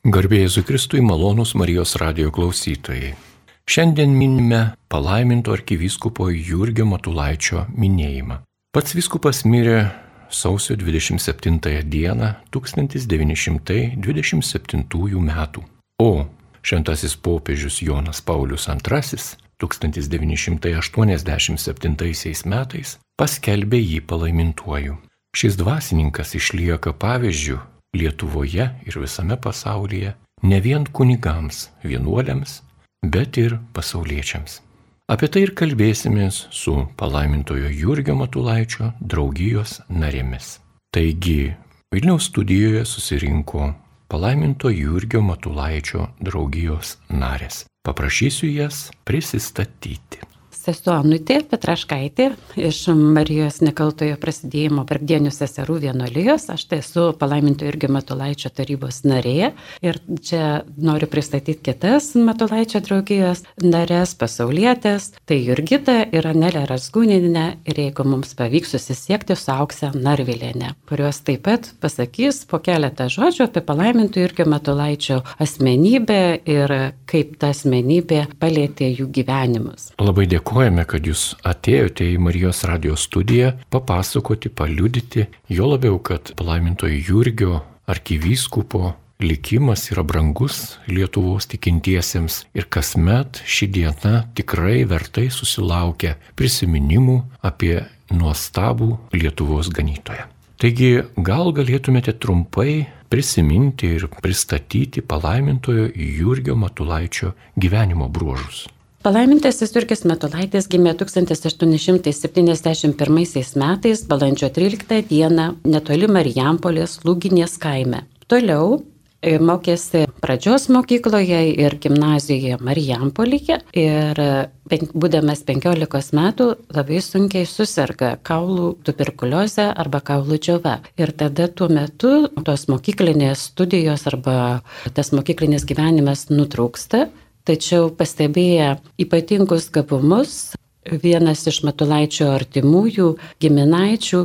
Garbėjai Zukristui malonus Marijos radio klausytojai. Šiandien minime palaiminto arkivyskupo Jurgio Matulaičio minėjimą. Pats vyskupas mirė sausio 27 dieną 1927 metų. O šventasis popiežius Jonas Paulius II 1987 metais paskelbė jį palaimintuoju. Šis dvasininkas išlieka pavyzdžių Lietuvoje ir visame pasaulyje ne vien kunigams, vienuoliams, bet ir pasauliečiams. Apie tai ir kalbėsimės su palaimintojo Jurgio Matulaičio draugijos narėmis. Taigi, Vilniaus studijoje susirinko palaiminto Jurgio Matulaičio draugijos narės. Paprašysiu jas prisistatyti sesuo Anutė Petraškaitė iš Marijos nekaltojo prasidėjimo Bardėnių seserų vienuolijos. Aš tai esu palaiminto irgi Matulaičio tarybos narė ir čia noriu pristatyti kitas Matulaičio draugijos narės, pasaulietės. Tai Jurgita ir Anelė Rasgūninė ir jeigu mums pavyks susisiekti su Aukse Narvilėne, kurios taip pat pasakys po keletą žodžių apie palaimintų irgi Matulaičio asmenybę ir kaip ta asmenybė palėtė jų gyvenimus. Labai dėkui dėkojame, kad jūs atėjote į Marijos radijos studiją papasakoti, paliudyti, jo labiau, kad palaimintojo Jurgio arkivyskupo likimas yra brangus Lietuvos tikintiesiems ir kasmet ši diena tikrai vertai susilaukia prisiminimų apie nuostabų Lietuvos ganytoją. Taigi gal galėtumėte trumpai prisiminti ir pristatyti palaimintojo Jurgio Matulaičio gyvenimo bruožus. Palaimintasis Jurgis Metulaitis gimė 1871 metais, balandžio 13 dieną, netoli Marijampolės Lūginės kaime. Toliau e, mokėsi pradžios mokykloje ir gimnazijoje Marijampolėje ir būdamas 15 metų labai sunkiai susirga kaulų tuberkuliozę arba kaulų džiova. Ir tada tuo metu tos mokyklinės studijos arba tas mokyklinis gyvenimas nutrūksta Tačiau pastebėję ypatingus gabumus, vienas iš Matulaičio artimųjų giminaičių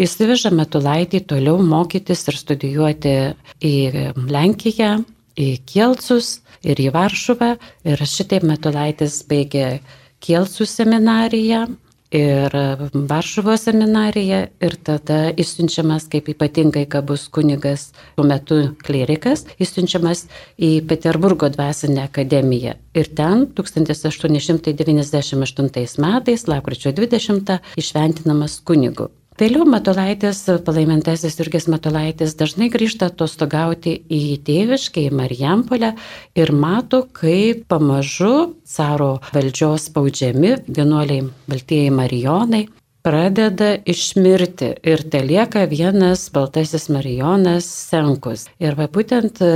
įsiveža Matulaitį toliau mokytis ir studijuoti į Lenkiją, į Kielcus ir į Varšuvą. Ir šitaip Matulaitis baigė Kielcų seminariją ir Varšuvos seminarija ir tada išsiunčiamas kaip ypatingai gabus kunigas, tuo metu klerikas, išsiunčiamas į Peterburgo dvasinę akademiją. Ir ten 1898 metais, lapkričio 20, išventinamas kunigu. Vėliau Matulaitis, palaimintasis Jurgis Matulaitis dažnai grįžta atostogauti į tėviškę, į Marijampolę ir mato, kaip pamažu caro valdžios spaudžiami vienuoliai Baltieji Marijonai pradeda išmirti ir te lieka vienas baltasis Marijonas Senkus. Ir va būtent e,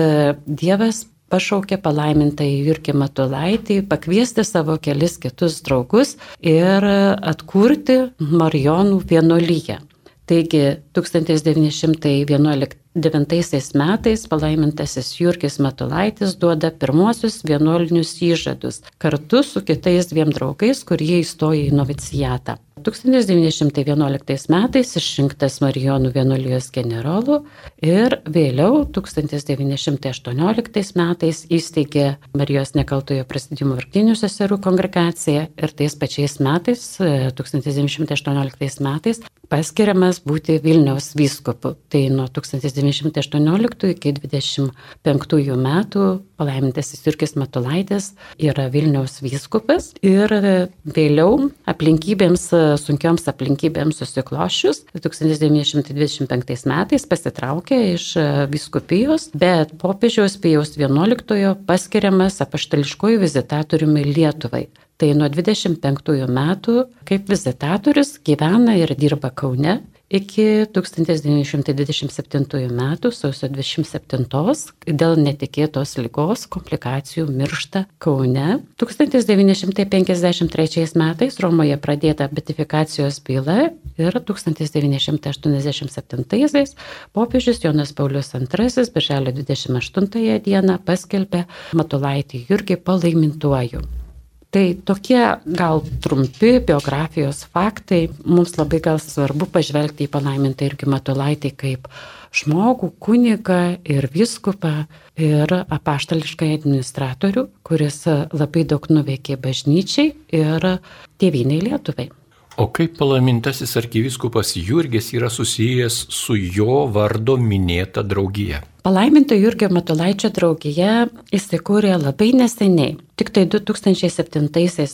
Dievas pašaukė palaimintą į Jurkį Matulaitį pakviesti savo kelis kitus draugus ir atkurti Marijonų vienuolyje. Taigi 1911 Devintaisiais metais palaimintasis Jurgis Matulaitis duoda pirmuosius vienuolinius įžadus kartu su kitais dviem draugais, kurie įstojo į novicijatą. 1911 metais išrinktas Marijonų vienuolijos generolu ir vėliau 1918 metais įsteigė Marijos nekaltojo prasidimo vartinių seserų kongregaciją ir tais pačiais metais, 1918 metais, paskiriamas būti Vilniaus vyskupu. Tai nuo 1918 iki 1925 metų palaimintasis Jurkis Matulaitis yra Vilniaus vyskupas ir vėliau aplinkybėms, sunkioms aplinkybėms susiklošius 1925 metais pasitraukė iš vyskupijos, bet popiežiaus Pijaus XI paskiriamas apaštališkojų vizitatoriumi Lietuvai. Tai nuo 25 metų kaip vizitatorius gyvena ir dirba Kaune iki 1927 metų sausio 27 dėl netikėtos lygos komplikacijų miršta Kaune. 1953 metais Romoje pradėta betifikacijos byla ir 1987 popiežius Jonas Paulius II birželio 28 dieną paskelbė Matulaitį Jurgį palaimintuoju. Tai tokie gal trumpi biografijos faktai, mums labai gal svarbu pažvelgti į palaimintą irgi Matulaitį kaip žmogų, kunigą ir viskupą ir apaštališkai administratorių, kuris labai daug nuveikė bažnyčiai ir tėviniai Lietuvai. O kaip palaimintasis arkiviskupas Jurgis yra susijęs su jo vardo minėta draugija? Palaiminto Jurgio Matulaičio draugija įsikūrė labai neseniai. Tik tai 2007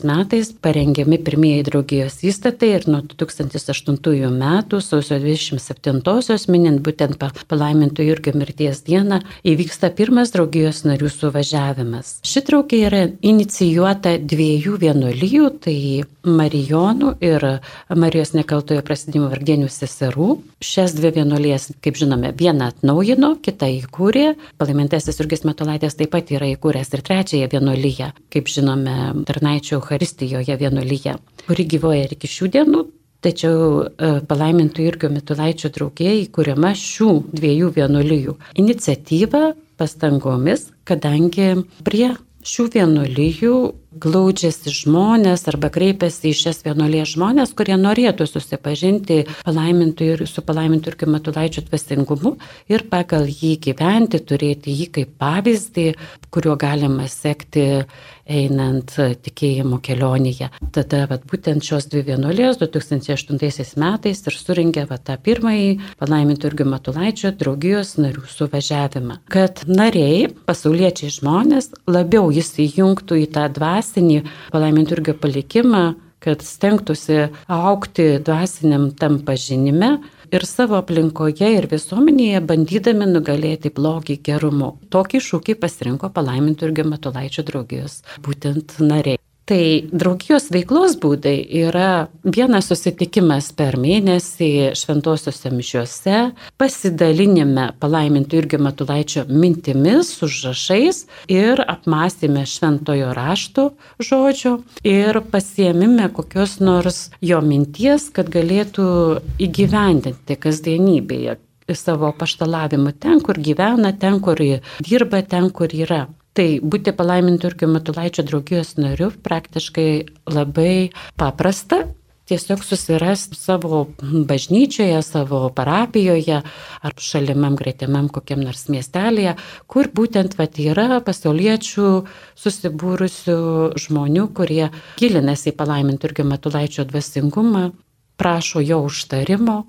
metais parengiami pirmieji draugijos įstatai ir nuo 2008 metų sausio 27-osios minint būtent palaiminto Jurgio mirties dieną įvyksta pirmas draugijos narių suvažiavimas. Ši draugija yra inicijuota dviejų vienuolijų, tai Marijonų ir Marijos nekaltojo prasidimo vardienių seserų. Šias dvi vienuolijas, kaip žinome, vieną atnaujino, kitą įkūrė. Palaimintasis Jurgis Matulaitis taip pat yra įkūręs ir trečiąją vienuolyje kaip žinome, Tarnaičio Euharistijoje vienuolyje, kuri gyvoja ir iki šių dienų. Tačiau e, palaimintų Irgio Mitulaičio draugėjai kuriama šių dviejų vienuolijų iniciatyva pastangomis, kadangi prie šių vienuolijų glaudžiasi žmonės arba kreipiasi į šias vienuolės žmonės, kurie norėtų susipažinti palaimintų ir su palaimintų ir kimatulaičių dvasingumu ir pagal jį gyventi, turėti jį kaip pavyzdį, kuriuo galima sekti einant tikėjimo kelionėje. Tada vat, būtent šios dvi vienuolės 2008 metais ir surinkė vat, tą pirmąjį palaimintų ir kimatulaičio draugijos narių suvažiavimą. Kad nariai, pasauliečiai žmonės, labiau įsijungtų į tą dvasę dvasinį palaiminturgio palikimą, kad stengtųsi aukti dvasiniam tam pažinime ir savo aplinkoje ir visuomenėje bandydami nugalėti blogį gerumu. Tokį šūkį pasirinko palaiminturgio Matulaičio draugijos būtent nariai. Tai draugijos veiklos būdai yra vienas susitikimas per mėnesį šventosiuose mišiuose, pasidalinime palaimintų irgi matulaičio mintimis, užrašais ir apmąstymė šventojo rašto žodžio ir pasiemime kokios nors jo minties, kad galėtų įgyvendinti kasdienybėje savo paštalavimu ten, kur gyvena, ten, kur dirba, ten, kur yra. Tai būti palaimintų irgi Matulaičio draugijos nariu praktiškai labai paprasta. Tiesiog susirasti savo bažnyčioje, savo parapijoje ar šalimam greitimam kokiam nors miestelėje, kur būtent vat, yra pasauliečių susibūrusių žmonių, kurie gilinasi į palaimintų irgi Matulaičio dvasingumą, prašo jo užtarimo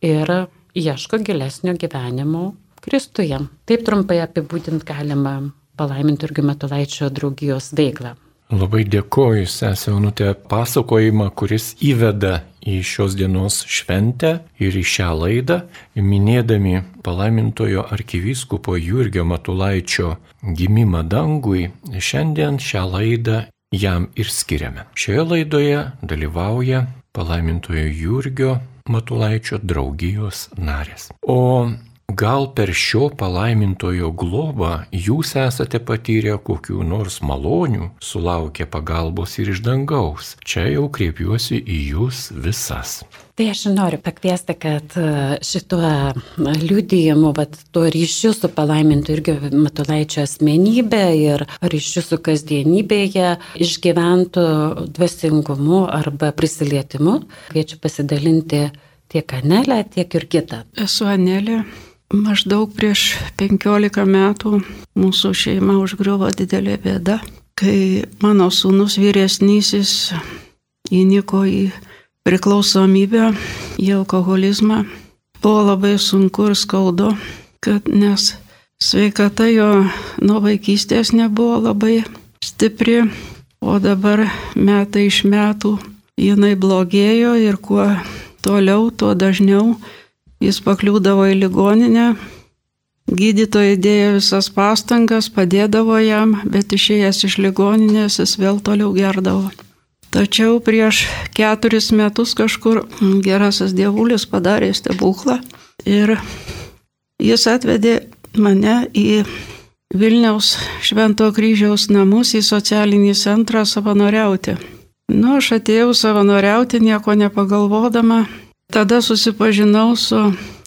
ir ieško gilesnio gyvenimo Kristuje. Taip trumpai apibūdint galima palaimintų irgi Matulaičio draugijos veiklą. Labai dėkoju, sesė Onutė, pasakojimą, kuris įveda į šios dienos šventę ir į šią laidą, minėdami palaimintojo arkivyskupo Jurgio Matulaičio gimimą dangui, šiandien šią laidą jam ir skiriame. Šioje laidoje dalyvauja palaimintojo Jurgio Matulaičio draugijos narės. O Gal per šio palaimintojo globą jūs esate patyrę kokių nors malonių, sulaukę pagalbos ir iš dangaus. Čia jau kreipiuosi į jūs visas. Tai aš noriu pakviesti, kad e, šituo liudijimu, vat, tuo ryšiu su palaimintu irgi Matulaičio asmenybė ir ryšiu su kasdienybėje išgyventų dvasingumu arba prisilietimu. Kviečiu pasidalinti tiek Anelę, tiek ir kitą. Esu Anelė, Maždaug prieš 15 metų mūsų šeima užgriuvo didelė bėda, kai mano sūnus vyresnysis įniko į priklausomybę, į alkoholizmą. Buvo labai sunku ir skaudu, kad nes sveikata jo nuo vaikystės nebuvo labai stipri, o dabar metai iš metų jinai blogėjo ir kuo toliau, tuo dažniau Jis pakliūdavo į ligoninę, gydytojai dėjo visas pastangas, padėdavo jam, bet išėjęs iš ligoninės jis vėl toliau gerdavo. Tačiau prieš keturis metus kažkur gerasis dievulis padarė stebuklą ir jis atvedė mane į Vilniaus Švento kryžiaus namus į socialinį centrą savanoriauti. Nu, aš atėjau savanoriauti, nieko nepagalvodama, Tada susipažinau su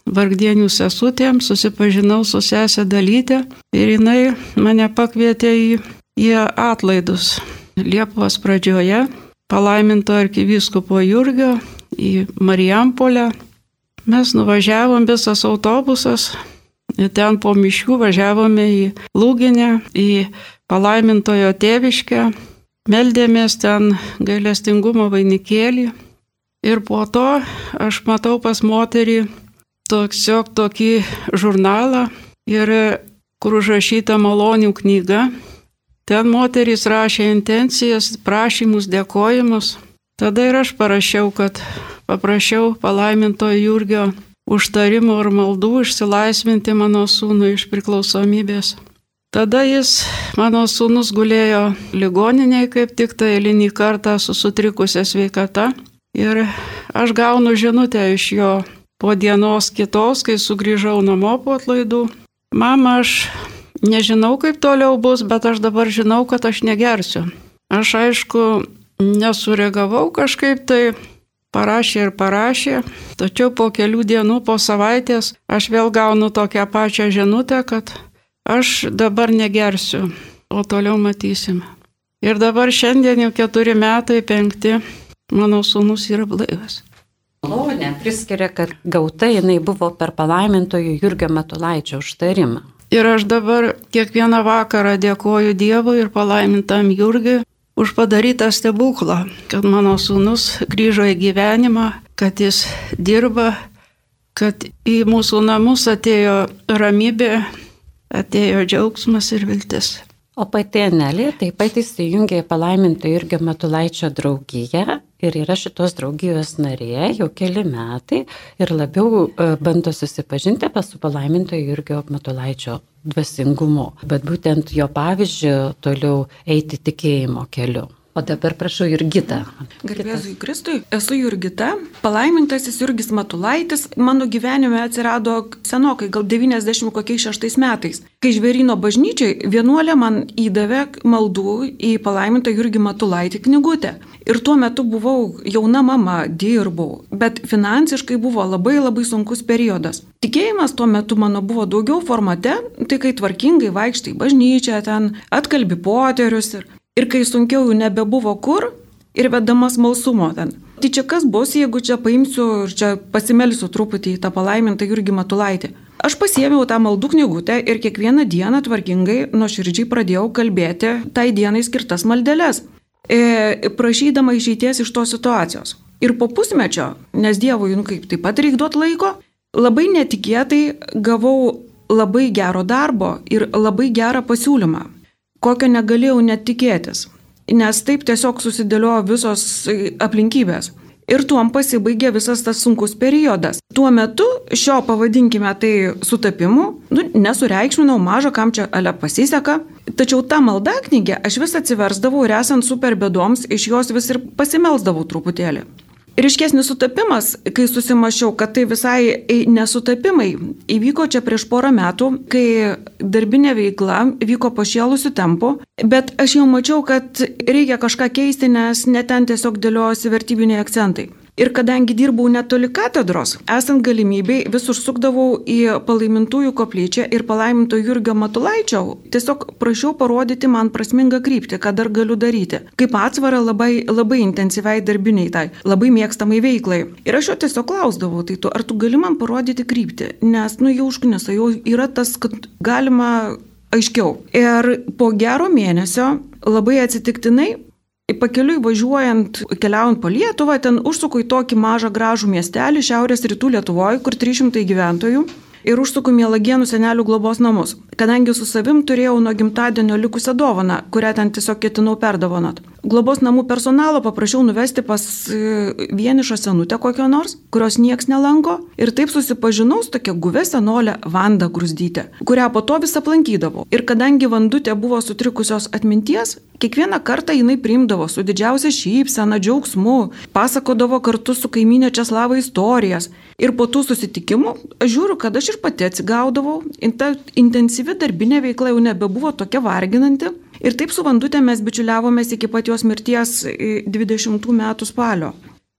vargdienių sesutėm, susipažinau su sesė dalytė ir jinai mane pakvietė į, į atlaidus. Liepos pradžioje palaiminto arkivyskupo Jurgio į Marijampolę. Mes nuvažiavom visas autobusas, ten po miškų važiavome į Lūginę, į palaimintojo tėviškę, meldėmės ten gailestingumo vainikėlį. Ir po to aš matau pas moterį tiesiog tokį žurnalą ir kur užrašyta malonių knyga. Ten moterys rašė intencijas, prašymus, dėkojimus. Tada ir aš parašiau, kad paprašiau palaiminto Jurgio užtarimų ir maldų išsilaisvinti mano sūnų iš priklausomybės. Tada jis, mano sūnus, gulėjo ligoniniai kaip tik tai eilinį kartą su sutrikusia sveikata. Ir aš gaunu žinutę iš jo po dienos kitos, kai sugrįžau namo po atlaidų. Mama, aš nežinau, kaip toliau bus, bet aš dabar žinau, kad aš negersiu. Aš aišku, nesureagavau kažkaip tai, parašė ir parašė, tačiau po kelių dienų, po savaitės, aš vėl gaunu tokią pačią žinutę, kad aš dabar negersiu, o toliau matysim. Ir dabar šiandien jau keturi metai, penkti, mano sūnus yra blaivas. Malonė priskiria, kad gauta jinai buvo per palaimintojų Jurgio Matulaičio užtarimą. Ir aš dabar kiekvieną vakarą dėkoju Dievui ir palaimintam Jurgiui už padarytą stebuklą, kad mano sūnus grįžo į gyvenimą, kad jis dirba, kad į mūsų namus atėjo ramybė, atėjo džiaugsmas ir viltis. O pati Anelė taip pat įsijungė į palaimintą Jurgio Matulaičio draugiją ir yra šitos draugijos narė jau keli metai ir labiau e, bando susipažinti apie su palaiminto Jurgio Matulaičio dvasingumu, bet būtent jo pavyzdžiu toliau eiti tikėjimo keliu. O dabar prašau Jurgitą. Garbėzui Kristui, esu Jurgita, palaimintasis Jurgis Matulaitis, mano gyvenime atsirado senokai, gal 90 kokiais šeštais metais. Kai žverino bažnyčiai, vienuolė man įdavė maldų į palaimintą Jurgį Matulaitį knygutę. Ir tuo metu buvau jauna mama, dirbau, bet finansiškai buvo labai labai sunkus periodas. Tikėjimas tuo metu mano buvo daugiau formate, tai kai tvarkingai vaikštai bažnyčią ten, atkalbi poterius ir Ir kai sunkiau jau nebebuvo kur, ir vedamas malsumo ten. Tai čia kas bus, jeigu čia paimsiu ir čia pasimelsiu truputį į tą palaimintą Jurgį Matulaitį. Aš pasiėmiau tą maldų knygutę ir kiekvieną dieną tvarkingai, nuoširdžiai pradėjau kalbėti tai dienai skirtas maldeles, e, prašydama išeities iš tos situacijos. Ir po pusmečio, nes Dievui, nu kaip taip pat reikia duoti laiko, labai netikėtai gavau labai gero darbo ir labai gerą pasiūlymą kokio negalėjau net tikėtis, nes taip tiesiog susidėliojo visos aplinkybės. Ir tuom pasibaigė visas tas sunkus periodas. Tuo metu šio, pavadinkime tai sutapimu, nu, nesureikšminau mažą, kam čia ale pasiseka, tačiau tą maldą knygę aš vis atsiversdavau ir esant super bėdoms iš jos vis ir pasimelsdavau truputėlį. Ryškesnis sutapimas, kai susimašiau, kad tai visai nesutapimai, įvyko čia prieš porą metų, kai darbinė veikla vyko pašėlusiu tempu, bet aš jau mačiau, kad reikia kažką keisti, nes neten tiesiog dėliojasi vertybiniai akcentai. Ir kadangi dirbau netoli katedros, esant galimybei vis užsukdavau į palaimintųjų koplyčią ir palaiminto Jurgio Matulaičio, tiesiog prašiau parodyti man prasmingą kryptį, ką dar galiu daryti. Kaip atsvara labai, labai intensyviai darbiniai tai, labai mėgstamai veiklai. Ir aš jo tiesiog klausdavau, tai tu, ar tu gali man parodyti kryptį, nes, nu, jau užknisa, jau yra tas, kad galima aiškiau. Ir po gero mėnesio labai atsitiktinai Pakeliui važiuojant, keliaujant po Lietuvą, ten užsuku į tokį mažą gražų miestelį šiaurės rytų Lietuvoje, kur 300 gyventojų ir užsuku Mielagienų senelių globos namus, kadangi su savim turėjau nuo gimtadienio likusią dovaną, kurią ten tiesiog ketinau perdovanot. Globos namų personalo paprašiau nuvesti pas e, vienišą senutę kokią nors, kurios nieks nelanko ir taip susipažinau su tokia guvė senolė Vanda Grusdytė, kurią po to vis aplankydavau. Ir kadangi Vandutė buvo sutrikusios atminties, kiekvieną kartą jinai priimdavo su didžiausia šypsena, džiaugsmu, pasakodavo kartu su kaiminė Česlava istorijas. Ir po tų susitikimų žiūriu, kad aš ir pati atsigaudavau, ta intensyvi darbinė veikla jau nebebuvo tokia varginanti. Ir taip su Vandutė mes bičiuliavomės iki pat jos mirties 20 metų spalio.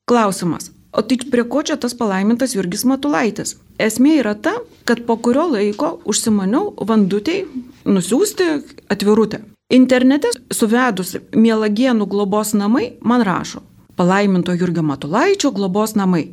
Klausimas. O tai prie ko čia tas palaimintas Jurgis Matulaitis? Esmė yra ta, kad po kurio laiko užsimaniau Vandutėj nusiųsti atvirutę. Internete suvedus Mielagienų globos namai man rašo palaiminto Jurgio Matulaičio globos namai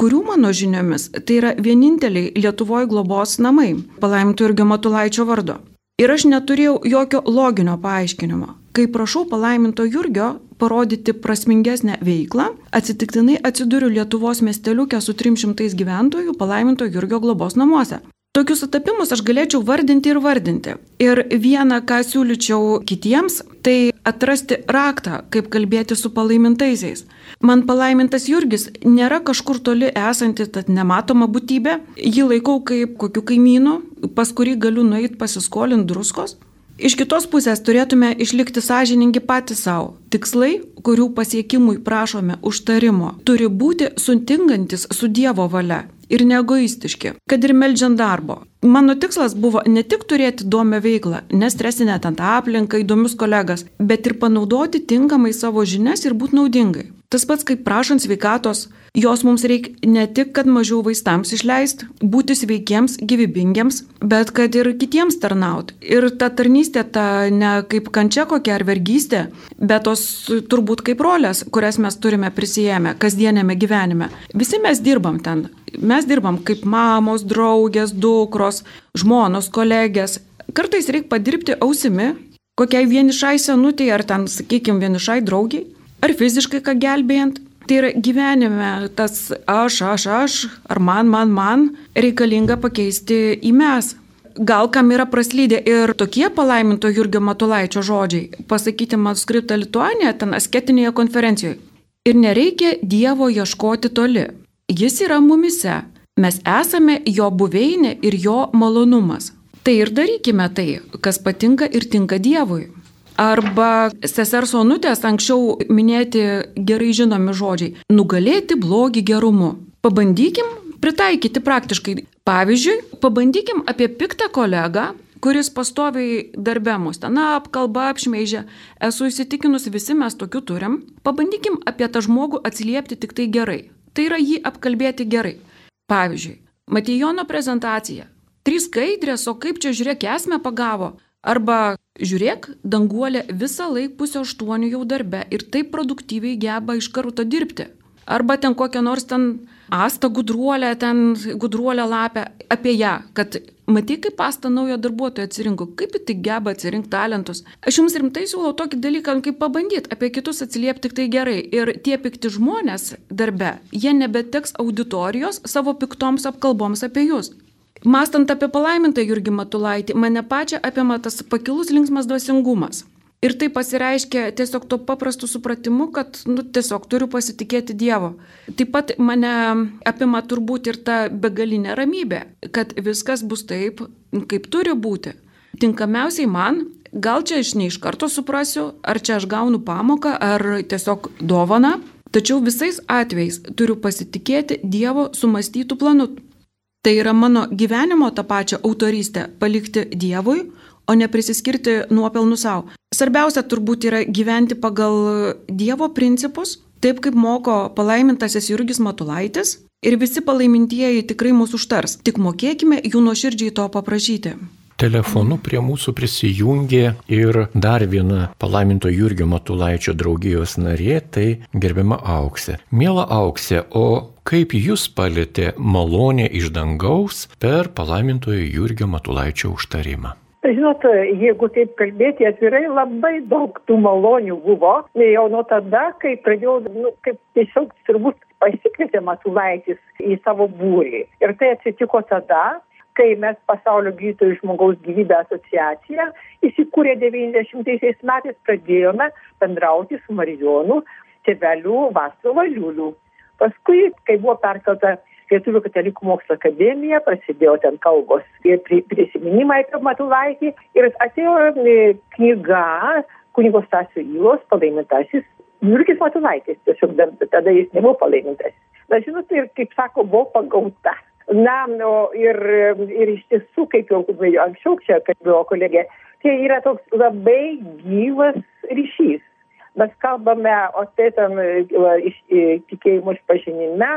kurių mano žiniomis tai yra vieninteliai Lietuvoje globos namai palaiminto Jurgio Matulaičio vardo. Ir aš neturėjau jokio loginio paaiškinimo. Kai prašau palaiminto Jurgio parodyti prasmingesnę veiklą, atsitiktinai atsiduriu Lietuvos miesteliuke su 300 gyventojų palaiminto Jurgio globos namuose. Tokius sutapimus aš galėčiau vardinti ir vardinti. Ir vieną, ką siūlyčiau kitiems, tai atrasti raktą, kaip kalbėti su palaimintaisiais. Man palaimintas Jurgis nėra kažkur toli esanti, tad nematoma būtybė. Jį laikau kaip kokiu kaimynu, pas kurį galiu nueiti pasiskolinti druskos. Iš kitos pusės turėtume išlikti sąžiningi patys savo. Tikslai, kurių pasiekimui prašome užtarimo, turi būti sutinkantis su Dievo valia ir neegoistiški, kad ir melžiant darbo. Mano tikslas buvo ne tik turėti įdomią veiklą, nestresinę tą aplinką, įdomius kolegas, bet ir panaudoti tinkamai savo žinias ir būti naudingai. Tas pats kaip prašant sveikatos, jos mums reikia ne tik, kad mažiau vaistams išleisti, būti sveikiems, gyvybingiems, bet kad ir kitiems tarnauti. Ir ta tarnystė, ta ne kaip kančia kokia ar vergystė, bet tos turbūt kaip rolės, kurias mes turime prisijėmę kasdienėme gyvenime. Visi mes dirbam ten mes dirbam kaip mamos, draugės, dukros, žmonos, kolegės. Kartais reikia padirbti ausimi, kokiai vienišai senutė ar ten, sakykime, vienišai draugiai, ar fiziškai ką gelbėjant. Tai yra gyvenime tas aš, aš, aš, ar man, man, man reikalinga pakeisti į mes. Gal kam yra praslydę ir tokie palaiminto Jurgio Matulaičio žodžiai, pasakyti manuskriptą Lituanėje, ten asketinėje konferencijoje. Ir nereikia Dievo ieškoti toli. Jis yra mumise. Mes esame jo buveinė ir jo malonumas. Tai ir darykime tai, kas patinka ir tinka Dievui. Arba sesers Onutės anksčiau minėti gerai žinomi žodžiai - nugalėti blogį gerumu. Pabandykim pritaikyti praktiškai. Pavyzdžiui, pabandykim apie piktą kolegą, kuris pastoviai darbė mus ten apkalba, apšmeižia. Esu įsitikinus, visi mes tokių turim. Pabandykim apie tą žmogų atsiliepti tik tai gerai. Tai yra jį apkalbėti gerai. Pavyzdžiui, Matijono prezentacija. Trys skaidrės, o kaip čia žiūrėk, esmę pagavo. Arba žiūrėk, danguolė visą laiką pusę aštuonių jau darbe ir taip produktyviai geba iš karto dirbti. Arba ten kokią nors ten asta gudruolę, ten gudruolę lapę apie ją, kad matai, kaip asta naujo darbuotojo atsirinko, kaip ji tik geba atsirinkti talentus. Aš jums rimtai siūlau tokį dalyką, kaip pabandyti apie kitus atsiliepti tik tai gerai. Ir tie pikti žmonės darbe, jie nebeteks auditorijos savo piktoms apkalboms apie jūs. Mastant apie palaimintą Jurgį Matulaitį, mane pačią apima tas pakilus linksmas dvasingumas. Ir tai pasireiškia tiesiog to paprastu supratimu, kad nu, tiesiog turiu pasitikėti Dievo. Taip pat mane apima turbūt ir ta begalinė ramybė, kad viskas bus taip, kaip turi būti. Tinkamiausiai man, gal čia aš ne iš karto suprasiu, ar čia aš gaunu pamoką, ar tiesiog dovana, tačiau visais atvejais turiu pasitikėti Dievo sumastytų planu. Tai yra mano gyvenimo tą pačią autorystę palikti Dievui, o ne prisiskirti nuopelnų savo. Svarbiausia turbūt yra gyventi pagal Dievo principus, taip kaip moko palaimintasis Jurgis Matulaitis ir visi palaimintieji tikrai mūsų užtars. Tik mokėkime jų nuoširdžiai to paprašyti. Telefonu prie mūsų prisijungė ir dar viena palaiminto Jurgio Matulaičio draugijos narė, tai gerbiama Auksė. Mėla Auksė, o kaip jūs palėtė malonė iš dangaus per palaimintojo Jurgio Matulaičio užtarimą? Žinot, jeigu taip kalbėti atvirai, labai daug tų malonių buvo. Jau nuo tada, kai pradėjau, nu, kaip tiesiog turbūt pasikvietė Matulaitis į savo būrį. Ir tai atsitiko tada, kai mes pasaulio gydytojų žmogaus gyvybę asociaciją įsikūrė 90 metais, pradėjome bendrauti su Marijonu tėveliu Vastu Valiuliu. Paskui, kai buvo perkelta Lietuvių katalikų mokslo akademija, prasidėjo ten kalbos ir prisiminimai apie Matulaitį ir atėjo e, knyga kunigo Stasio Įlos palaimintasis Jurgis Matulaitis, tiesiog tada jis nebuvo palaimintasis. Na, žinot, ir kaip sako, buvo pagauta. Na, o, ir, ir iš tiesų, kaip jau anksčiau čia kalbėjo kolegė, tai yra toks labai gyvas ryšys. Mes kalbame, o tai tam iš tikėjimo išpažinime,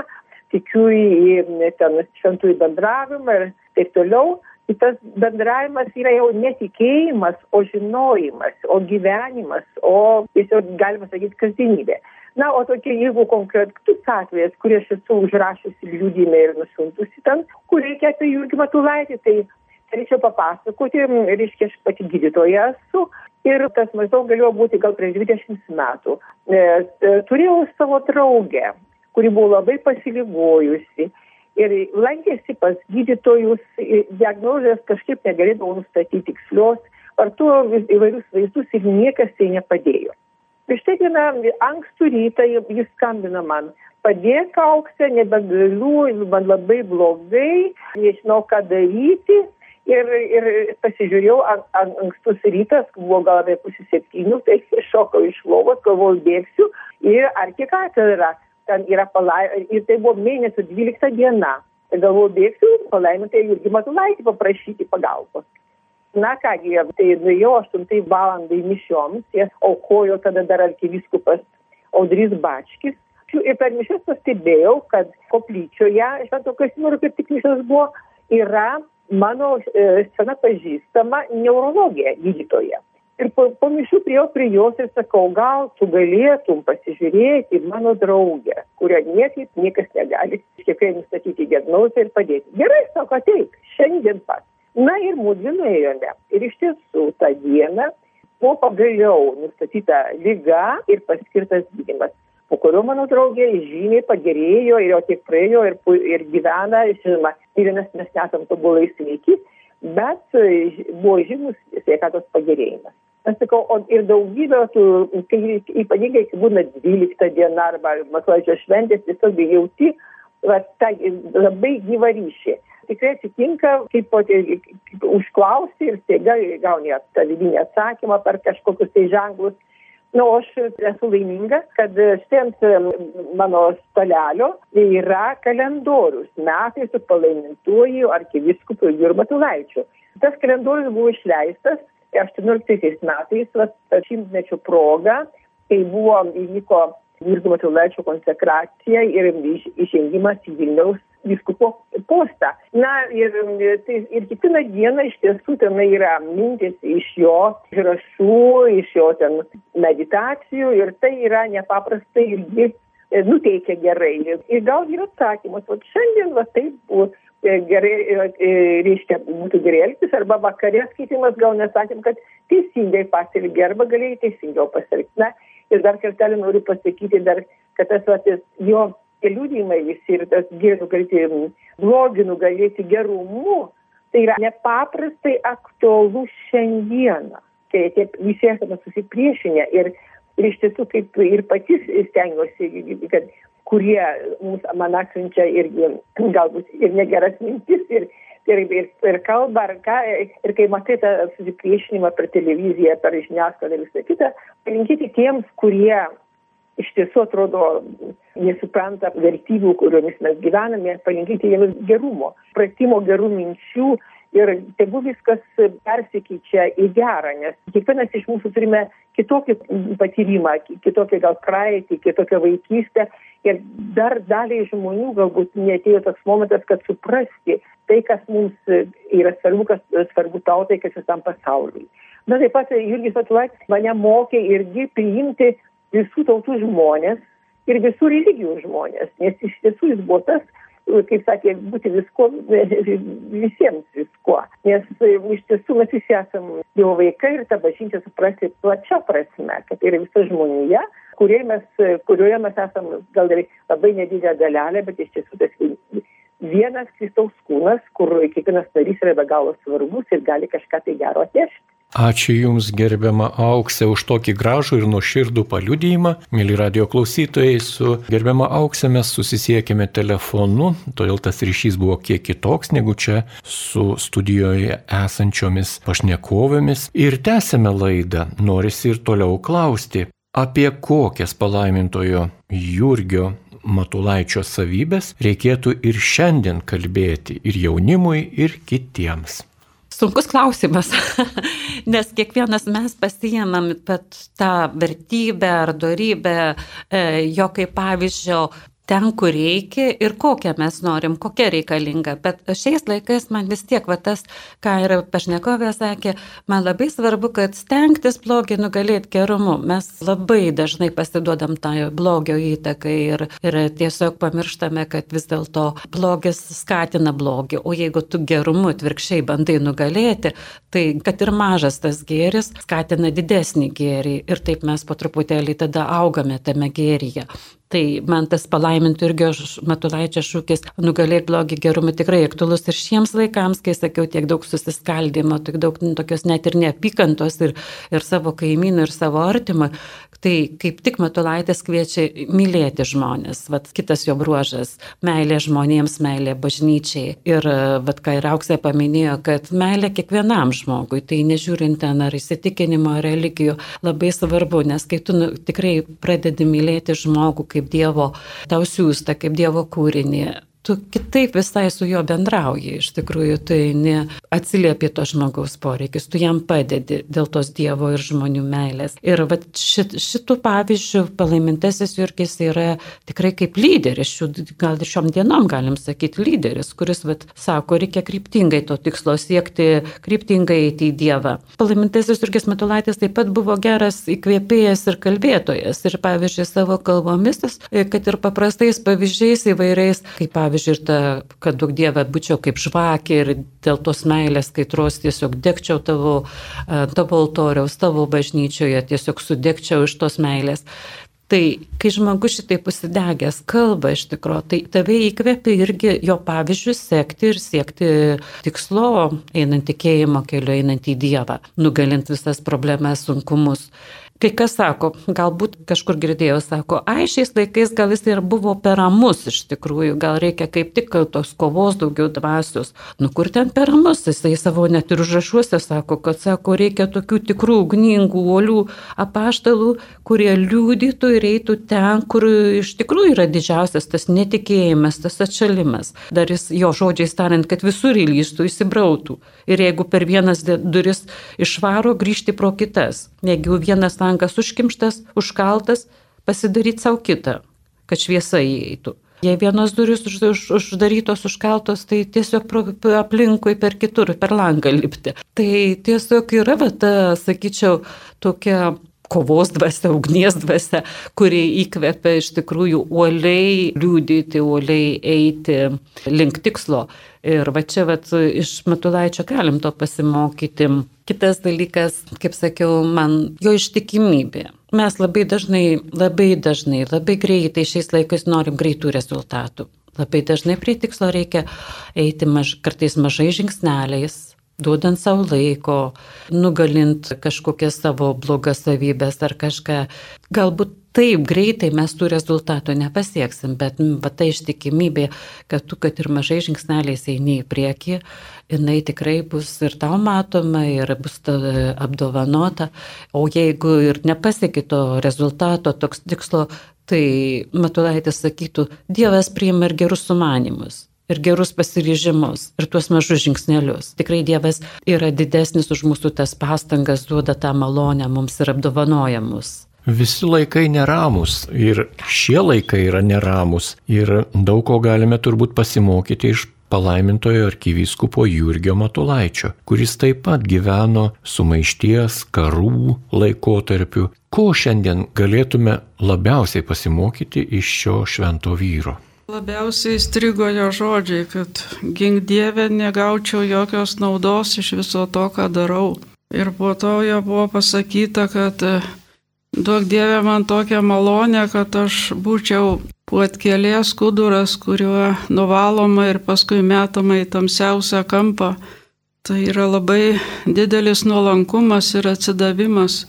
tikiu į ten šventųjų bendravimą ir taip toliau. tas bendravimas yra jau netikėjimas, o žinojimas, o gyvenimas, o tiesiog galima sakyti kasdienybė. Na, o tokie, jeigu konkretus atvejas, kurį aš esu užrašusi liūdime ir nusiuntusi ten, kur reikia apie Jurgį Matulaitį, tai galėčiau papasakoti, reiškia, aš pati gydytoja esu ir tas maždaug galėjo būti gal prieš 20 metų. E, turėjau savo draugę, kuri buvo labai pasiligojusi ir lankėsi pas gydytojus, diagnozės kažkaip negalėdavo nustatyti tikslios, vartojo įvairius vaistus ir niekas tai nepadėjo. Ir štai vieną ankstų rytą jis skambina man, padėk auksę, nebegaliu, man labai blogai, nežinau ką daryti. Ir, ir pasižiūrėjau, an, an, ankstus rytas, buvo gal apie pusę septynių, tai iššokau iš lovos, galvoju, bėgsiu ir arkikatedrą ten yra palaiminta, ir tai buvo mėnesio 12 diena. Tai galvoju, bėgsiu palaimintai Jurgį Matulaitį paprašyti pagalbos. Na kągi, tai nuėjau 8 valandai mišioms, jas aukojo tada dar arkiviskupas Audrys Bačkis. Ir per mišęs pastebėjau, kad koplyčioje, švento Kasimiro kaip tik mišęs buvo, yra mano e, sena pažįstama neurologija gydytoja. Ir po, po mišių prie, prie jos ir sakau, gal tu galėtum pasižiūrėti mano draugę, kurią niekaip niekas negali kiekviekai nustatyti diagnozę ir padėti. Gerai, sako, ateik, šiandien pat. Na ir mūdvi nuėjome. Ir iš tiesų tą dieną buvo pagaliau nustatyta lyga ir paskirtas gydimas po kurio mano draugė žymiai pagerėjo ir jau tiek praėjo ir, ir gyvena, žinoma, ir mes, mes nesam tobulai sveiki, bet buvo žymus sveikatos pagerėjimas. Aš sakau, o ir daugybė, tų, kai ypatingai, kai būna 12 diena arba Maklaidžio šventės, tiesiog jauti va, tą labai gyvą ryšį. Tikrai atsitinka, kaip, kaip, kaip užklausti ir staiga gauni tą vidinį atsakymą per kažkokius tai ženklus. Na, nu, aš esu laiminga, kad štai ant mano stalelio yra kalendorius metai su palaimintuoju arkiviskupu Jurmatu Laičiu. Tas kalendorius buvo išleistas 18 metais, va, šimtmečio proga, kai buvo įvyko Jurgio Matulaičio konsekracija ir išėjimas į Vilniaus viskupo postą. Na ir, tai, ir kiekvieną dieną iš tiesų ten yra mintis iš jo rašų, iš jo ten meditacijų ir tai yra nepaprastai irgi e, nuteikia gerai. Ir gal yra atsakymas, o šiandien va taip buvo E, gerai, e, e, reiškia, būtų gerai elgtis, arba vakarės skaitimas gal nesakėm, kad teisingai pasielgė, arba galėjai teisingiau pasielgti. Na, ir dar kartelį noriu pasakyti, dar, kad tas vatės, jo liūdimai visi ir tas gėrių galėti blogį nugalėti gerumu, tai yra nepaprastai aktualu šiandieną, kai visi esame susipriešinę ir, ir iš tiesų kaip ir patys stengiuosi, kad kurie mums, man atsiunčia irgi galbūt ir negeras mintis ir, ir, ir, ir kalba, ar ką, ir kai matai tą susipriešinimą per televiziją, per žiniasklaidą ir visą kitą, palinkėti tiems, kurie iš tiesų atrodo nesupranta vertybių, kuriomis mes gyvename, palinkėti jiems gerumo, pratimo gerų minčių ir tegu viskas persikeičia į gerą, nes kiekvienas iš mūsų turime kitokį patyrimą, kitokį gal praeitį, kitokią vaikystę ir dar daliai žmonių galbūt netėjo toks momentas, kad suprasti tai, kas mums yra svarbu, kas svarbu tautai, kas visam pasauliui. Na taip pat Jurgis Atulaitis mane mokė irgi priimti visų tautų žmonės ir visų religijų žmonės, nes iš tiesų jis buvo tas, kaip sakė, būti visko, visiems viskuo. Nes e, iš tiesų mes visi esame jo vaikai ir tą bažnyčią suprasti plačia prasme, kad tai yra visa žmonija, mes, kurioje mes esame gal ir labai nedidelė dalelė, bet iš tiesų tas vienas Kristaus kūnas, kur kiekvienas narys yra be galo svarbus ir gali kažką tai gero atnešti. Ačiū Jums gerbiama Auksė už tokį gražų ir nuoširdų paliudėjimą. Mėly radio klausytojai, su gerbiama Auksė mes susisiekėme telefonu, todėl tas ryšys buvo kiek kitoks negu čia su studijoje esančiomis pašnekovėmis. Ir tęsėme laidą, norisi ir toliau klausti, apie kokias palaimintojo Jurgio Matulaičio savybės reikėtų ir šiandien kalbėti ir jaunimui, ir kitiems. Sunkus klausimas, nes kiekvienas mes pasijėmam tą vertybę ar darybę, e, jo kaip pavyzdžio ten, kur reikia ir kokią mes norim, kokia reikalinga. Bet šiais laikais man vis tiek, va tas, ką ir pašnekovė sakė, man labai svarbu, kad stengtis blogį nugalėti gerumu. Mes labai dažnai pasiduodam tą blogio įtakai ir, ir tiesiog pamirštame, kad vis dėlto blogis skatina blogį. O jeigu tu gerumu atvirkščiai bandai nugalėti, tai kad ir mažas tas gėris skatina didesnį gėrį ir taip mes po truputėlį tada augame tame gėryje. Tai man tas palaimintų irgi Matulaičio šūkis nugalėk blogį gerumu tikrai aktualus ir šiems laikams, kai sakiau, tiek daug susiskaldimo, tiek daug nu, tokios net ir neapykantos ir, ir savo kaimynų, ir savo artimą. Tai kaip tik Matulaitis kviečia mylėti žmonės. Vat kitas jo bruožas - meilė žmonėms, meilė bažnyčiai. Ir vat ką ir Auksė paminėjo, kad meilė kiekvienam žmogui, tai nežiūrint ten ar įsitikinimo, ar religijų, labai svarbu, nes kai tu nu, tikrai pradedi mylėti žmogų kaip Dievo tau siūsta, kaip Dievo kūrinį, tu kitaip visai su juo bendrauji. Iš tikrųjų, tai ne atsiliepi to žmogaus poreikis, tu jam padedi dėl tos Dievo ir žmonių meilės. Ir vat, šit, šitų pavyzdžių palaimintasis Jurgis yra tikrai kaip lyderis, šių, gal ir šiom dienom galim sakyti lyderis, kuris vat, sako, reikia kryptingai to tikslo siekti, kryptingai eiti į Dievą. Palaimintasis Jurgis Matulaitis taip pat buvo geras įkvėpėjas ir kalbėtojas. Ir pavyzdžiui, savo kalbomis, kad ir paprastais pavyzdžiais įvairiais, kaip pavyzdžiui, pavyzdžiui, ir ta, kad daug dievę būčiau kaip žvakė ir dėl tos meilės kaitros tiesiog degčiau tavo, tavo altoriaus, tavo bažnyčioje, tiesiog sudegčiau iš tos meilės. Tai kai žmogus šitai pasidegęs kalba iš tikrųjų, tai tave įkvėpia irgi jo pavyzdžius sekti ir siekti tikslo, einant tikėjimo keliu, einant į Dievą, nugalint visas problemas, sunkumus. Kai kas sako, galbūt kažkur girdėjau, sako, ai šiais laikais gal jis ir buvo per ramus iš tikrųjų, gal reikia kaip tik tos kovos daugiau dvasios. Nu kur ten per ramus, jisai savo net ir užrašuose sako, kad sako, reikia tokių tikrų ugningų, uolių apaštalų, kurie liūdytų ir eitų ten, kur iš tikrųjų yra didžiausias tas netikėjimas, tas atšalimas. Dar jis jo žodžiais tariant, kad visur įlystų, įsibrautų. Ir jeigu per vienas duris išvaro, grįžti pro kitas. Jeigu vienas langas užkimštas, užkaltas, pasidaryti savo kitą, kad šviesa įeitų. Jei vienos durys už, už, uždarytos, užkaltos, tai tiesiog pro, aplinkui per kitur, per langą lipti. Tai tiesiog yra, va, ta, sakyčiau, tokia kovos dvasia, ugnies dvasia, kuri įkvepia iš tikrųjų uoliai liūdyti, uoliai eiti link tikslo. Ir va čia vat, iš Matulaičio galim to pasimokyti. Kitas dalykas, kaip sakiau, man jo ištikimybė. Mes labai dažnai, labai dažnai, labai greitai šiais laikais norim greitų rezultatų. Labai dažnai prie tikslo reikia eiti maž, kartais mažai žingsneliais, duodant savo laiko, nugalint kažkokias savo blogas savybės ar kažką. Galbūt taip greitai mes tų rezultatų nepasieksim, bet va, ta ištikimybė, kad tu, kad ir mažai žingsneliais eini į priekį, jinai tikrai bus ir tau matoma, ir bus apdovanota. O jeigu ir nepasieki to rezultato, toks tikslo, tai Matulaitis sakytų, Dievas priima ir gerus sumanimus ir gerus pasiryžimus, ir tuos mažus žingsnelius. Tikrai Dievas yra didesnis už mūsų tas pastangas, duoda tą malonę mums ir apdovanoja mus. Visi laikai neramus ir šie laikai yra neramus ir daug ko galime turbūt pasimokyti iš palaimintojo arkivyskupo Jurgio Matulaičio, kuris taip pat gyveno sumaišties, karų laikotarpiu. Ko šiandien galėtume labiausiai pasimokyti iš šio švento vyro? Labiausiai įstrigo jo žodžiai, kad gink Dievę negaučiau jokios naudos iš viso to, ką darau. Ir po to jo buvo pasakyta, kad duok Dievę man tokią malonę, kad aš būčiau puotkelės kuduras, kuriuo nuvaloma ir paskui metama į tamsiausią kampą. Tai yra labai didelis nuolankumas ir atsidavimas.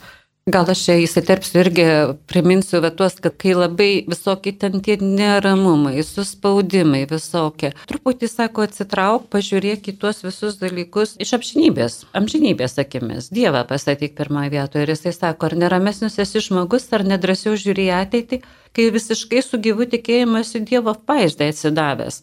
Gal aš čia įsiterpsiu irgi priminsiu vietos, kad kai labai visokie ten tie neramumai, suspaudimai visokie, truputį sako atsitrauk, pažiūrėk į tuos visus dalykus iš apžinybės, amžinybės akimis. Dievą pasakyk pirmoje vietoje ir jisai sako, ar neramesnis esi žmogus, ar nedrasiau žiūri ateitį, kai visiškai su gyvu tikėjimas į Dievo vaizdą atsidavęs.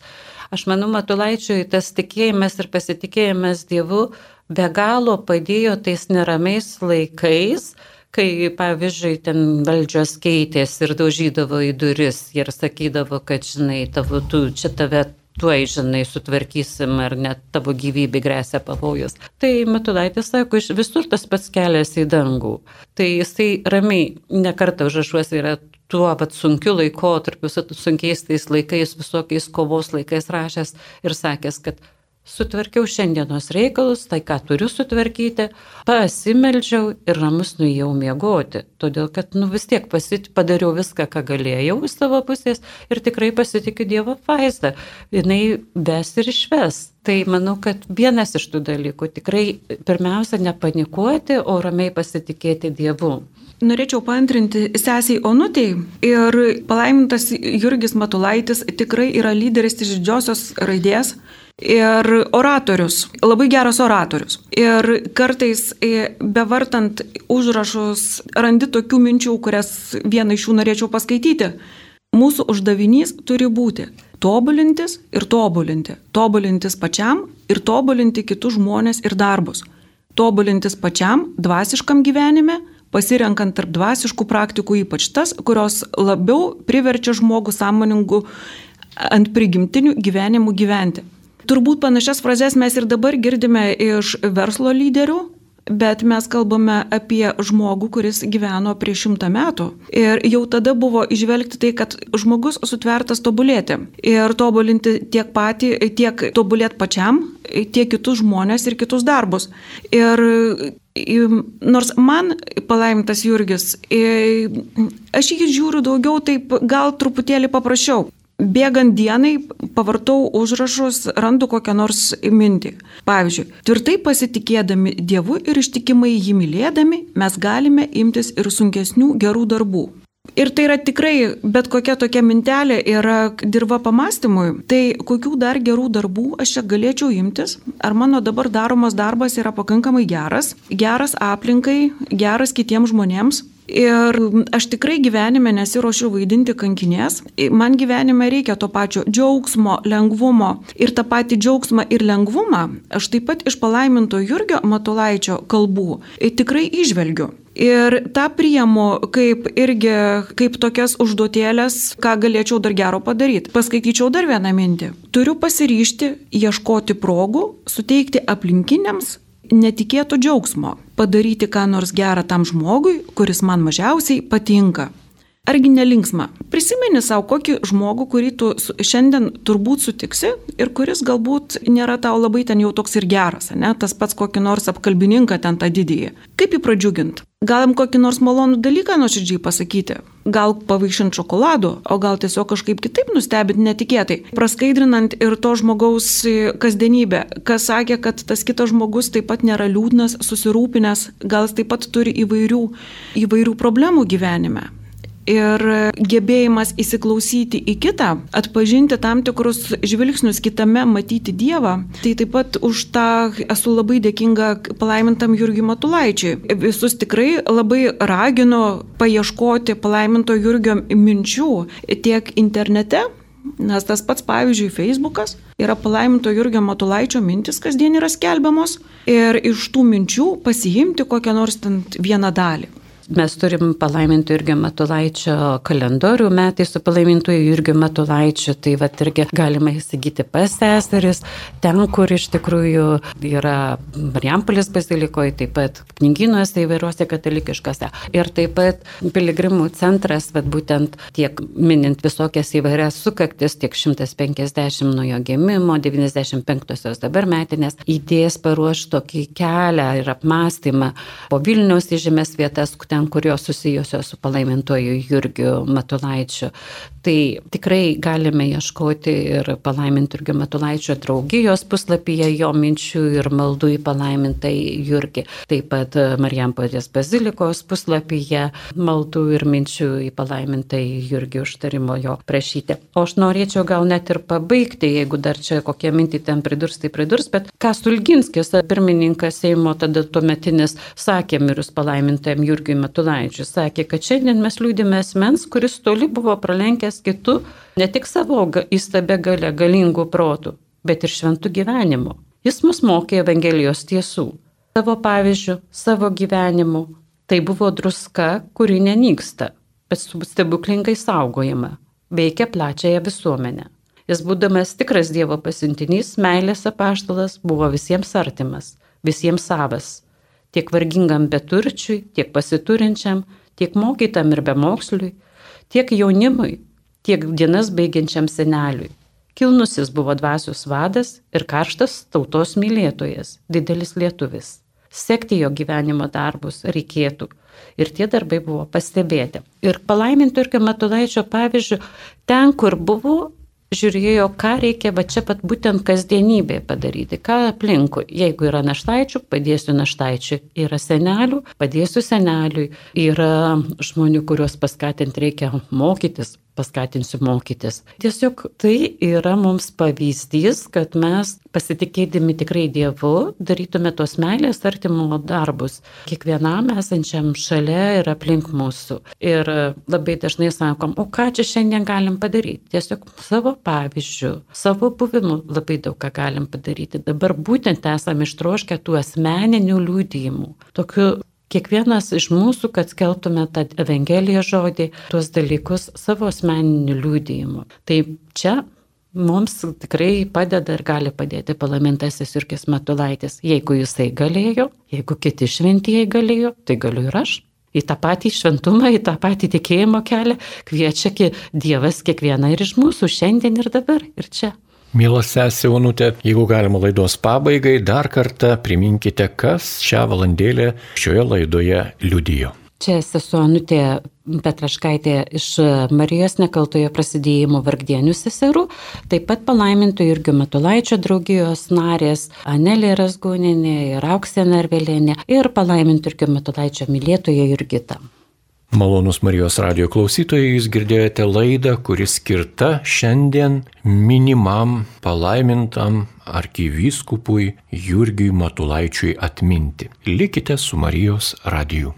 Aš manau, Matulaičiui tas tikėjimas ir pasitikėjimas Dievu be galo padėjo tais neramiais laikais, kai, pavyzdžiui, ten valdžios keitėsi ir daužydavo į duris ir sakydavo, kad, žinai, tavo, tu, čia tave tuoj, žinai, sutvarkysim ar net tavo gyvybė grėsia pavojus. Tai Matulaitis sako, iš visur tas pats kelias į dangų. Tai jisai ramiai nekartą užrašuosi yra tuo pat sunkiu laikotarpiu, su sunkiais tais laikais, visokiais kovos laikais rašęs ir sakęs, kad Sutvarkiau šiandienos reikalus, tai ką turiu sutvarkyti, pasimeldžiau ir ramus nuėjau miegoti. Todėl, kad nu, vis tiek pasit, padariau viską, ką galėjau iš savo pusės ir tikrai pasitikiu Dievo vaizdą. Jis ves ir išves. Tai manau, kad vienas iš tų dalykų tikrai pirmiausia nepanikuoti, o ramiai pasitikėti Dievu. Norėčiau paantrinti sesiai Onutėjai ir palaimintas Jurgis Matulaitis tikrai yra lyderis iš didžiosios raidės ir oratorius, labai geras oratorius. Ir kartais e, bevartant užrašus randi tokių minčių, kurias vieną iš jų norėčiau paskaityti. Mūsų uždavinys turi būti tobulintis ir tobulinti. Tobulintis pačiam ir tobulinti kitus žmonės ir darbus. Tobulintis pačiam dvasiškam gyvenime, pasirenkant tarp dvasiškų praktikų ypač tas, kurios labiau priverčia žmogų sąmoningų ant prigimtinių gyvenimų gyventi. Turbūt panašias frazes mes ir dabar girdime iš verslo lyderių, bet mes kalbame apie žmogų, kuris gyveno prieš šimtą metų. Ir jau tada buvo išvelgti tai, kad žmogus sutvertas tobulėti. Ir tobulinti tiek patį, tiek tobulėti pačiam, tiek kitus žmonės ir kitus darbus. Ir nors man palaimintas Jurgis, aš jį žiūriu daugiau taip gal truputėlį paprasčiau. Bėgant dienai pavartau užrašus, randu kokią nors mintį. Pavyzdžiui, tvirtai pasitikėdami Dievu ir ištikimai jį mylėdami, mes galime imtis ir sunkesnių gerų darbų. Ir tai yra tikrai, bet kokia tokia mintelė yra dirba pamastymui, tai kokių dar gerų darbų aš čia galėčiau imtis, ar mano dabar daromas darbas yra pakankamai geras, geras aplinkai, geras kitiems žmonėms, Ir aš tikrai gyvenime nesiuošiu vaidinti kankinės. Man gyvenime reikia to pačio džiaugsmo, lengvumo. Ir tą patį džiaugsmą ir lengvumą aš taip pat iš palaiminto Jurgio Matulaičio kalbų tikrai išvelgiu. Ir tą priemu kaip irgi kaip tokias užduotėlės, ką galėčiau dar gero padaryti. Paskaityčiau dar vieną mintį. Turiu pasiryšti ieškoti progų, suteikti aplinkiniams netikėto džiaugsmo padaryti ką nors gerą tam žmogui, kuris man mažiausiai patinka. Argi nelinksma? Prisimeni savo kokį žmogų, kurį tu šiandien turbūt sutiksi ir kuris galbūt nėra tau labai ten jau toks ir geras, ne? tas pats kokį nors apkalbininką ten tą didįjį. Kaip jį pradžiugint? Gal jam kokį nors malonų dalyką nuoširdžiai pasakyti? Gal pavaišinti šokolado, o gal tiesiog kažkaip kitaip nustebinti netikėtai, praskaidrinant ir to žmogaus kasdienybę. Kas sakė, kad tas kitas žmogus taip pat nėra liūdnas, susirūpinęs, gal jis taip pat turi įvairių, įvairių problemų gyvenime ir gebėjimas įsiklausyti į kitą, atpažinti tam tikrus žvilgsnius kitame, matyti Dievą, tai taip pat už tą esu labai dėkinga palaimintam Jurgiui Matulaičiui. Visus tikrai labai raginu paieškoti palaiminto Jurgio minčių tiek internete, Nes tas pats, pavyzdžiui, Facebookas yra palaiminto Jurgio Matulaičio mintis kasdien yra skelbiamos ir iš tų minčių pasiimti kokią nors ten vieną dalį. Mes turim palaimintų Jurgio Matulaičio kalendorių metai su palaimintų Jurgio Matulaičio, tai va irgi galima įsigyti pas seseris, ten, kur iš tikrųjų yra Mariampolės bazilikoje, taip pat knyginuose įvairiuose katalikiškose. Ir taip pat piligrimų centras, bet būtent tiek minint visokias įvairias sukaktis, tiek 150 nuo jo gimimo, 95-osios dabar metinės, įdės paruoš tokį kelią ir apmąstymą po Vilniaus įžymės vietas, ten, kurios susijusios su palaimintoju Jurgiu Matulaičiu. Tai tikrai galime ieškoti ir palaimintų Jurgio Matulaičio draugijos puslapyje jo minčių ir maldų į palaimintai Jurgį. Taip pat Marijampolės bazilikos puslapyje maldų ir minčių į palaimintai Jurgį užtarimo jo prašyti. O aš norėčiau gal net ir pabaigti, jeigu dar čia kokie mintį ten pridurs, tai pridurs, bet ką Stulginskis, pirmininkas Seimo tada tuometinis, sakė mirus palaimintajam Jurgiui Matulaičiui sakė, kad šiandien mes liūdime asmens, kuris toli buvo pralenkęs kitų ne tik savo įstabę galę galingų protų, bet ir šventų gyvenimų. Jis mus mokė Evangelijos tiesų. Savo pavyzdžių, savo gyvenimu Tai buvo druska, kuri nenyksta, bet stebuklingai saugojama, veikia plačiąją visuomenę. Jis būdamas tikras Dievo pasintinys, meilės apaštalas, buvo visiems artimas, visiems savas. Tiek vargingam beturčiui, tiek pasiturinčiam, tiek mokytam ir bemoksliui, tiek jaunimui, tiek dienas baigiančiam seneliui. Kilnusis buvo dvasios vadas ir karštas tautos mylėtojas, didelis lietuvis. Sekti jo gyvenimo darbus reikėtų. Ir tie darbai buvo pastebėti. Ir palaimintų irgi Matulaičio pavyzdžių, ten, kur buvo žiūrėjo, ką reikia va čia pat būtent kasdienybėje padaryti, ką aplinkui. Jeigu yra naštaičių, padėsiu naštaičiui. Yra senelių, padėsiu seneliui. Yra žmonių, kuriuos paskatinti reikia mokytis, paskatinsiu mokytis. Tiesiog tai yra mums pavyzdys, kad mes pasitikėdami tikrai Dievu darytume tos meilės artimo darbus kiekvienam esančiam šalia ir aplink mūsų. Ir labai dažnai sakom, o ką čia šiandien galim padaryti? Tiesiog savo pavyzdžių, savo buvimu labai daug ką galim padaryti. Dabar būtent esame ištroškę tų asmeninių liūdėjimų. Tokių kiekvienas iš mūsų, kad skelbtume tą Evangelijos žodį, tuos dalykus savo asmeniniu liūdėjimu. Tai čia mums tikrai padeda ir gali padėti parlamentasis Jurkis Matulaitis. Jeigu jisai galėjo, jeigu kiti šventieji galėjo, tai galiu ir aš. Į tą patį šventumą, į tą patį tikėjimo kelią kviečia Dievas kiekvieną ir iš mūsų šiandien ir dabar ir čia. Mielas sesė Onutė, jeigu galima laidos pabaigai, dar kartą priminkite, kas šią valandėlę šioje laidoje liudijo. Čia sesuo Anutė Petraškaitė iš Marijos nekaltojo prasidėjimo vargdienių seserų, taip pat palaimintų irgi Matulaičio draugijos narės Anelė Rasgoninė ir Auksė Narvelėnė ir palaimintų irgi Matulaičio mylėtoja Jurgita. Malonus Marijos radio klausytojai, jūs girdėjote laidą, kuris skirta šiandien minimam palaimintam arkivyskupui Jurgiui Matulaičiui atminti. Likite su Marijos radiju.